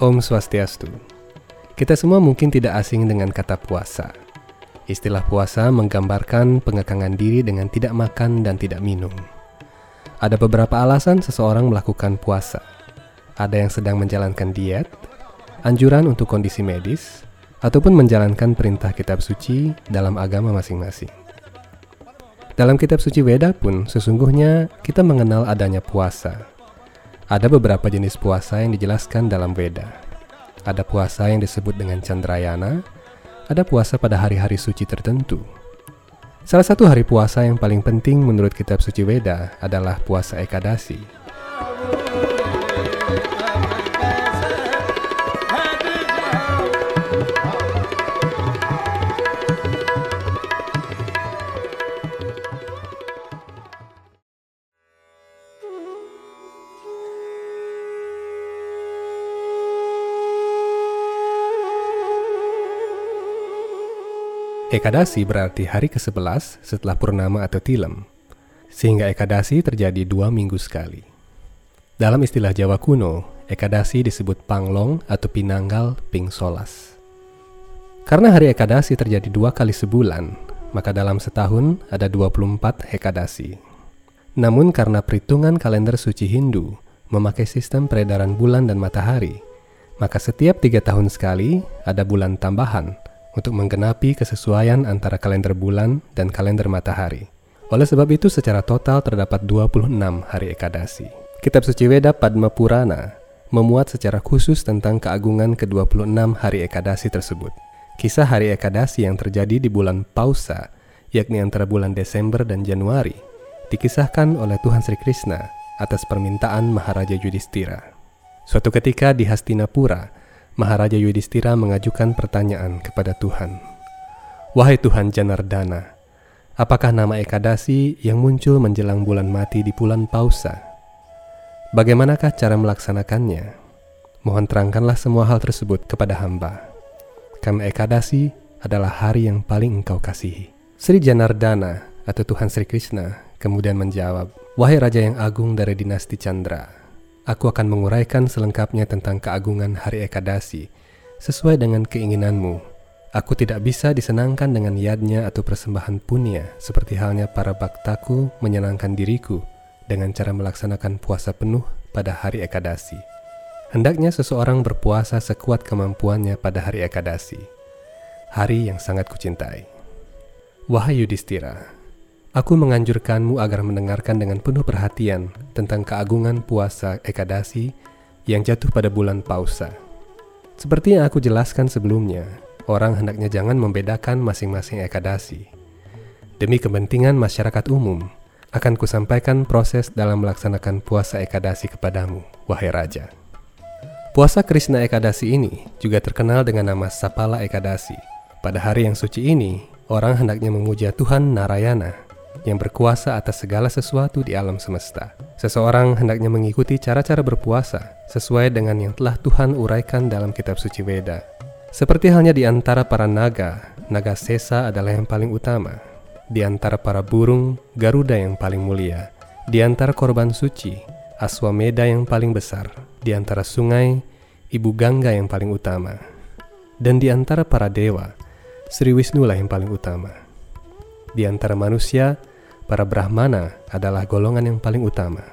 Om Swastiastu. Kita semua mungkin tidak asing dengan kata puasa. Istilah puasa menggambarkan pengekangan diri dengan tidak makan dan tidak minum. Ada beberapa alasan seseorang melakukan puasa. Ada yang sedang menjalankan diet, anjuran untuk kondisi medis, ataupun menjalankan perintah kitab suci dalam agama masing-masing. Dalam kitab suci Weda pun sesungguhnya kita mengenal adanya puasa ada beberapa jenis puasa yang dijelaskan dalam Weda. Ada puasa yang disebut dengan Chandrayana, ada puasa pada hari-hari suci tertentu. Salah satu hari puasa yang paling penting menurut kitab suci Weda adalah puasa Ekadasi. Ekadasi berarti hari ke-11 setelah purnama atau tilem, sehingga Ekadasi terjadi dua minggu sekali. Dalam istilah Jawa kuno, Ekadasi disebut Panglong atau Pinanggal Ping Solas. Karena hari Ekadasi terjadi dua kali sebulan, maka dalam setahun ada 24 Ekadasi. Namun karena perhitungan kalender suci Hindu memakai sistem peredaran bulan dan matahari, maka setiap tiga tahun sekali ada bulan tambahan – untuk menggenapi kesesuaian antara kalender bulan dan kalender matahari. Oleh sebab itu secara total terdapat 26 hari Ekadasi. Kitab suci Weda Padma Purana memuat secara khusus tentang keagungan ke-26 hari Ekadasi tersebut. Kisah hari Ekadasi yang terjadi di bulan Pausa, yakni antara bulan Desember dan Januari, dikisahkan oleh Tuhan Sri Krishna atas permintaan Maharaja Yudhistira. Suatu ketika di Hastinapura, Maharaja Yudhistira mengajukan pertanyaan kepada Tuhan. Wahai Tuhan Janardana, apakah nama Ekadasi yang muncul menjelang bulan mati di bulan Pausa? Bagaimanakah cara melaksanakannya? Mohon terangkanlah semua hal tersebut kepada hamba. Karena Ekadasi adalah hari yang paling engkau kasihi. Sri Janardana atau Tuhan Sri Krishna kemudian menjawab, Wahai Raja yang agung dari dinasti Chandra, Aku akan menguraikan selengkapnya tentang keagungan hari Ekadasi sesuai dengan keinginanmu. Aku tidak bisa disenangkan dengan yadnya atau persembahan punya seperti halnya para baktaku menyenangkan diriku dengan cara melaksanakan puasa penuh pada hari Ekadasi. Hendaknya seseorang berpuasa sekuat kemampuannya pada hari Ekadasi, hari yang sangat kucintai. Wahai Yudhistira, Aku menganjurkanmu agar mendengarkan dengan penuh perhatian tentang keagungan puasa Ekadasi yang jatuh pada bulan Pausa. Seperti yang aku jelaskan sebelumnya, orang hendaknya jangan membedakan masing-masing Ekadasi. Demi kepentingan masyarakat umum, akan kusampaikan proses dalam melaksanakan puasa Ekadasi kepadamu, wahai Raja. Puasa Krishna Ekadasi ini juga terkenal dengan nama Sapala Ekadasi. Pada hari yang suci ini, orang hendaknya memuja Tuhan Narayana yang berkuasa atas segala sesuatu di alam semesta. Seseorang hendaknya mengikuti cara-cara berpuasa sesuai dengan yang telah Tuhan uraikan dalam kitab suci Weda. Seperti halnya di antara para naga, naga sesa adalah yang paling utama. Di antara para burung, Garuda yang paling mulia. Di antara korban suci, Aswameda yang paling besar. Di antara sungai, Ibu Gangga yang paling utama. Dan di antara para dewa, Sri Wisnu lah yang paling utama. Di antara manusia, para Brahmana adalah golongan yang paling utama.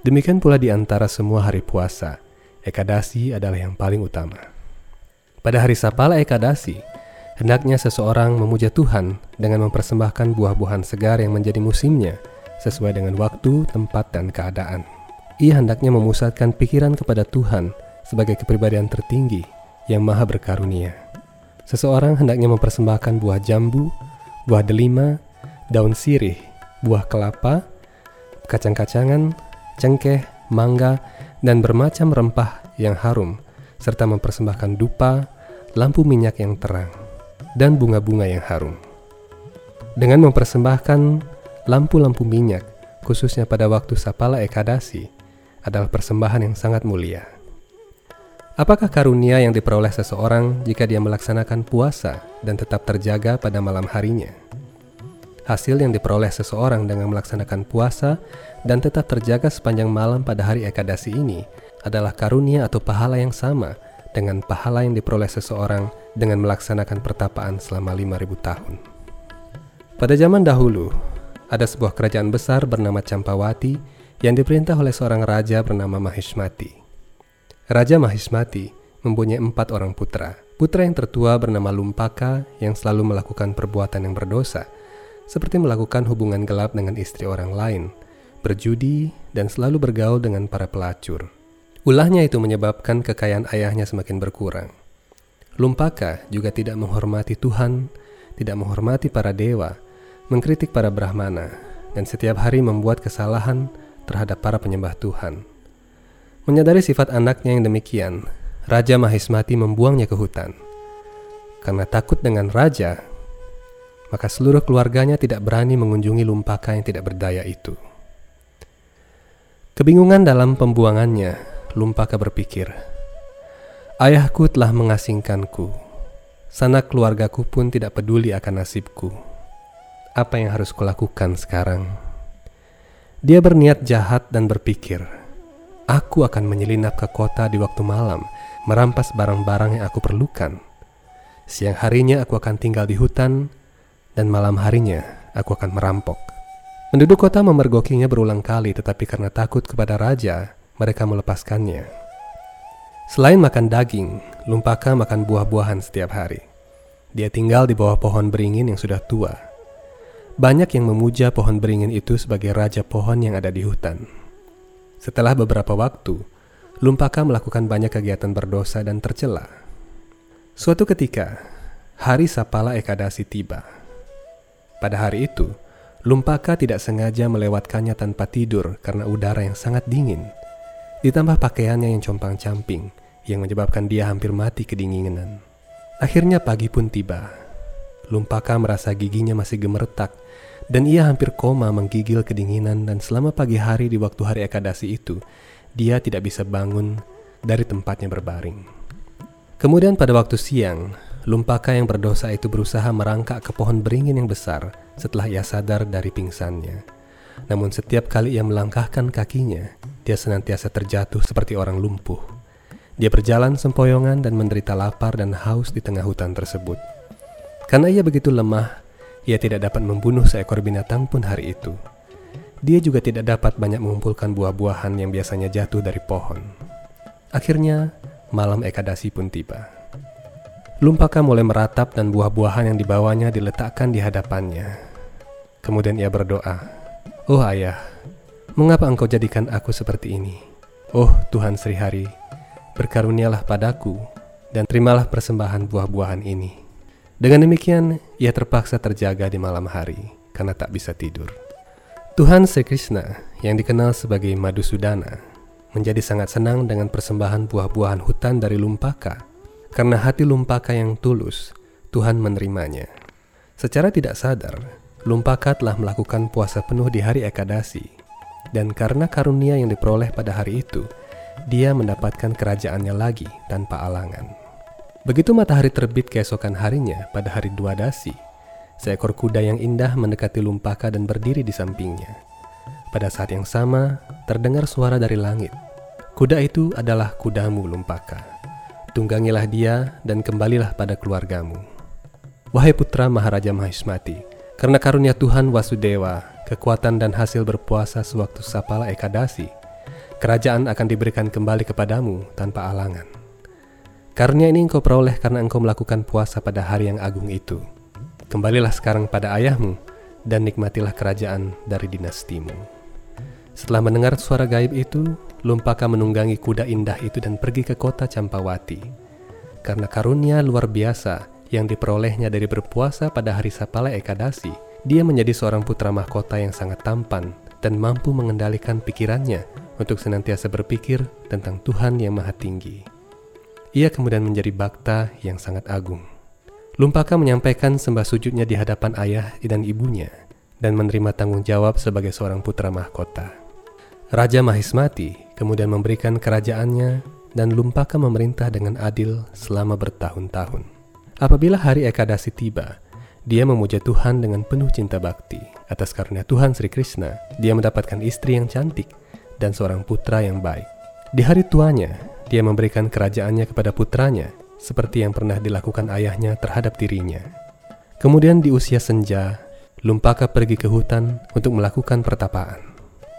Demikian pula di antara semua hari puasa, Ekadasi adalah yang paling utama. Pada hari Sapala Ekadasi, hendaknya seseorang memuja Tuhan dengan mempersembahkan buah-buahan segar yang menjadi musimnya sesuai dengan waktu, tempat, dan keadaan. Ia hendaknya memusatkan pikiran kepada Tuhan sebagai kepribadian tertinggi yang maha berkarunia. Seseorang hendaknya mempersembahkan buah jambu, buah delima, daun sirih, buah kelapa, kacang-kacangan, cengkeh, mangga, dan bermacam rempah yang harum, serta mempersembahkan dupa, lampu minyak yang terang, dan bunga-bunga yang harum. Dengan mempersembahkan lampu-lampu minyak, khususnya pada waktu Sapala Ekadasi, adalah persembahan yang sangat mulia. Apakah karunia yang diperoleh seseorang jika dia melaksanakan puasa dan tetap terjaga pada malam harinya? Hasil yang diperoleh seseorang dengan melaksanakan puasa dan tetap terjaga sepanjang malam pada hari Ekadasi ini adalah karunia atau pahala yang sama dengan pahala yang diperoleh seseorang dengan melaksanakan pertapaan selama 5000 tahun. Pada zaman dahulu, ada sebuah kerajaan besar bernama Campawati yang diperintah oleh seorang raja bernama Mahishmati. Raja Mahishmati mempunyai empat orang putra. Putra yang tertua bernama Lumpaka yang selalu melakukan perbuatan yang berdosa, seperti melakukan hubungan gelap dengan istri orang lain, berjudi, dan selalu bergaul dengan para pelacur. Ulahnya itu menyebabkan kekayaan ayahnya semakin berkurang. Lumpaka juga tidak menghormati Tuhan, tidak menghormati para dewa, mengkritik para Brahmana, dan setiap hari membuat kesalahan terhadap para penyembah Tuhan. Menyadari sifat anaknya yang demikian, Raja Mahismati membuangnya ke hutan. Karena takut dengan raja, maka seluruh keluarganya tidak berani mengunjungi lumpaka yang tidak berdaya itu. Kebingungan dalam pembuangannya, lumpaka berpikir, Ayahku telah mengasingkanku, sanak keluargaku pun tidak peduli akan nasibku. Apa yang harus kulakukan sekarang? Dia berniat jahat dan berpikir, Aku akan menyelinap ke kota di waktu malam merampas barang-barang yang aku perlukan. Siang harinya aku akan tinggal di hutan, dan malam harinya aku akan merampok. Penduduk kota memergokinya berulang kali, tetapi karena takut kepada raja, mereka melepaskannya. Selain makan daging, Lumpaka makan buah-buahan setiap hari. Dia tinggal di bawah pohon beringin yang sudah tua. Banyak yang memuja pohon beringin itu sebagai raja pohon yang ada di hutan. Setelah beberapa waktu, Lumpaka melakukan banyak kegiatan berdosa dan tercela. Suatu ketika, hari Sapala Ekadasi tiba. Pada hari itu, Lumpaka tidak sengaja melewatkannya tanpa tidur karena udara yang sangat dingin. Ditambah pakaiannya yang compang-camping yang menyebabkan dia hampir mati kedinginan. Akhirnya pagi pun tiba. Lumpaka merasa giginya masih gemeretak dan ia hampir koma menggigil kedinginan dan selama pagi hari di waktu hari Ekadasi itu, dia tidak bisa bangun dari tempatnya berbaring. Kemudian pada waktu siang, Lumpaka yang berdosa itu berusaha merangkak ke pohon beringin yang besar setelah ia sadar dari pingsannya. Namun setiap kali ia melangkahkan kakinya, dia senantiasa terjatuh seperti orang lumpuh. Dia berjalan sempoyongan dan menderita lapar dan haus di tengah hutan tersebut. Karena ia begitu lemah, ia tidak dapat membunuh seekor binatang pun hari itu. Dia juga tidak dapat banyak mengumpulkan buah-buahan yang biasanya jatuh dari pohon. Akhirnya, malam Ekadasi pun tiba. Lumpaka mulai meratap dan buah-buahan yang dibawanya diletakkan di hadapannya. Kemudian ia berdoa, Oh ayah, mengapa engkau jadikan aku seperti ini? Oh Tuhan Sri Hari, berkarunialah padaku dan terimalah persembahan buah-buahan ini. Dengan demikian, ia terpaksa terjaga di malam hari karena tak bisa tidur. Tuhan Sri Krishna yang dikenal sebagai Madhusudana menjadi sangat senang dengan persembahan buah-buahan hutan dari Lumpaka. Karena hati Lumpaka yang tulus, Tuhan menerimanya. Secara tidak sadar, Lumpaka telah melakukan puasa penuh di hari Ekadasi. Dan karena karunia yang diperoleh pada hari itu, dia mendapatkan kerajaannya lagi tanpa alangan. Begitu matahari terbit keesokan harinya pada hari Dwadasi, Seekor kuda yang indah mendekati Lumpaka dan berdiri di sampingnya. Pada saat yang sama, terdengar suara dari langit. Kuda itu adalah kudamu, Lumpaka. Tunggangilah dia dan kembalilah pada keluargamu. Wahai putra Maharaja Mahismati, karena karunia Tuhan Wasudewa, kekuatan dan hasil berpuasa sewaktu Sapala Ekadasi, kerajaan akan diberikan kembali kepadamu tanpa alangan. Karunia ini engkau peroleh karena engkau melakukan puasa pada hari yang agung itu. Kembalilah sekarang pada ayahmu dan nikmatilah kerajaan dari dinastimu. Setelah mendengar suara gaib itu, Lumpaka menunggangi kuda indah itu dan pergi ke kota Campawati. Karena karunia luar biasa yang diperolehnya dari berpuasa pada hari Sapala Ekadasi, dia menjadi seorang putra mahkota yang sangat tampan dan mampu mengendalikan pikirannya untuk senantiasa berpikir tentang Tuhan yang Maha Tinggi. Ia kemudian menjadi bakta yang sangat agung. Lumpaka menyampaikan sembah sujudnya di hadapan ayah dan ibunya dan menerima tanggung jawab sebagai seorang putra mahkota. Raja Mahismati kemudian memberikan kerajaannya dan Lumpaka memerintah dengan adil selama bertahun-tahun. Apabila hari Ekadasi tiba, dia memuja Tuhan dengan penuh cinta bakti. Atas karunia Tuhan Sri Krishna, dia mendapatkan istri yang cantik dan seorang putra yang baik. Di hari tuanya, Dia memberikan kerajaannya kepada putranya, seperti yang pernah dilakukan ayahnya terhadap dirinya. Kemudian di usia senja, Lumpaka pergi ke hutan untuk melakukan pertapaan.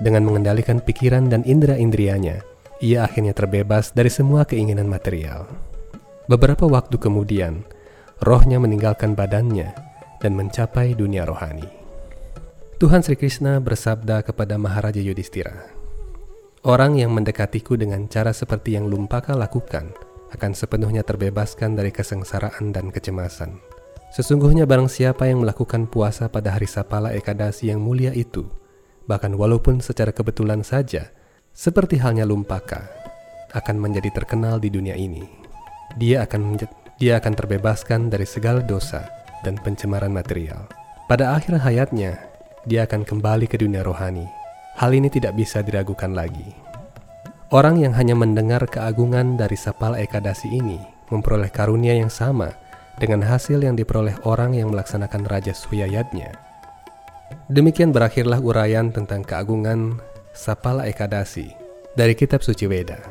Dengan mengendalikan pikiran dan indera-indrianya, ia akhirnya terbebas dari semua keinginan material. Beberapa waktu kemudian, rohnya meninggalkan badannya dan mencapai dunia rohani. Tuhan Sri Krishna bersabda kepada Maharaja Yudhistira, Orang yang mendekatiku dengan cara seperti yang Lumpaka lakukan akan sepenuhnya terbebaskan dari kesengsaraan dan kecemasan. Sesungguhnya barang siapa yang melakukan puasa pada hari Sapala Ekadasi yang mulia itu, bahkan walaupun secara kebetulan saja, seperti halnya Lumpaka, akan menjadi terkenal di dunia ini. Dia akan dia akan terbebaskan dari segala dosa dan pencemaran material. Pada akhir hayatnya, dia akan kembali ke dunia rohani Hal ini tidak bisa diragukan lagi. Orang yang hanya mendengar keagungan dari Sapal Ekadasi ini memperoleh karunia yang sama dengan hasil yang diperoleh orang yang melaksanakan Raja Suyayatnya. Demikian berakhirlah uraian tentang keagungan Sapala Ekadasi dari Kitab Suci Weda.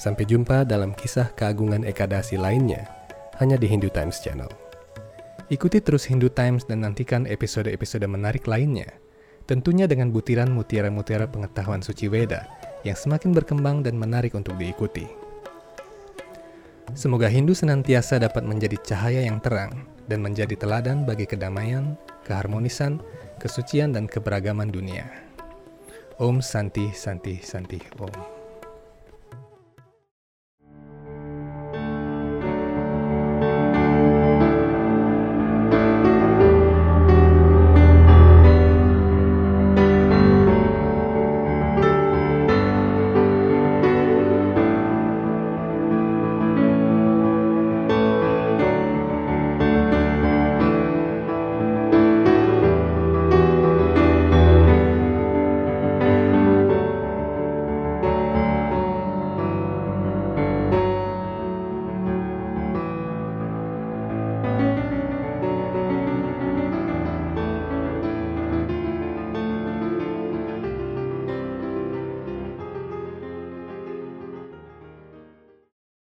Sampai jumpa dalam kisah keagungan Ekadasi lainnya hanya di Hindu Times Channel. Ikuti terus Hindu Times dan nantikan episode-episode menarik lainnya tentunya dengan butiran mutiara-mutiara pengetahuan suci Weda yang semakin berkembang dan menarik untuk diikuti. Semoga Hindu senantiasa dapat menjadi cahaya yang terang dan menjadi teladan bagi kedamaian, keharmonisan, kesucian, dan keberagaman dunia. Om Santi Santi Santi Om.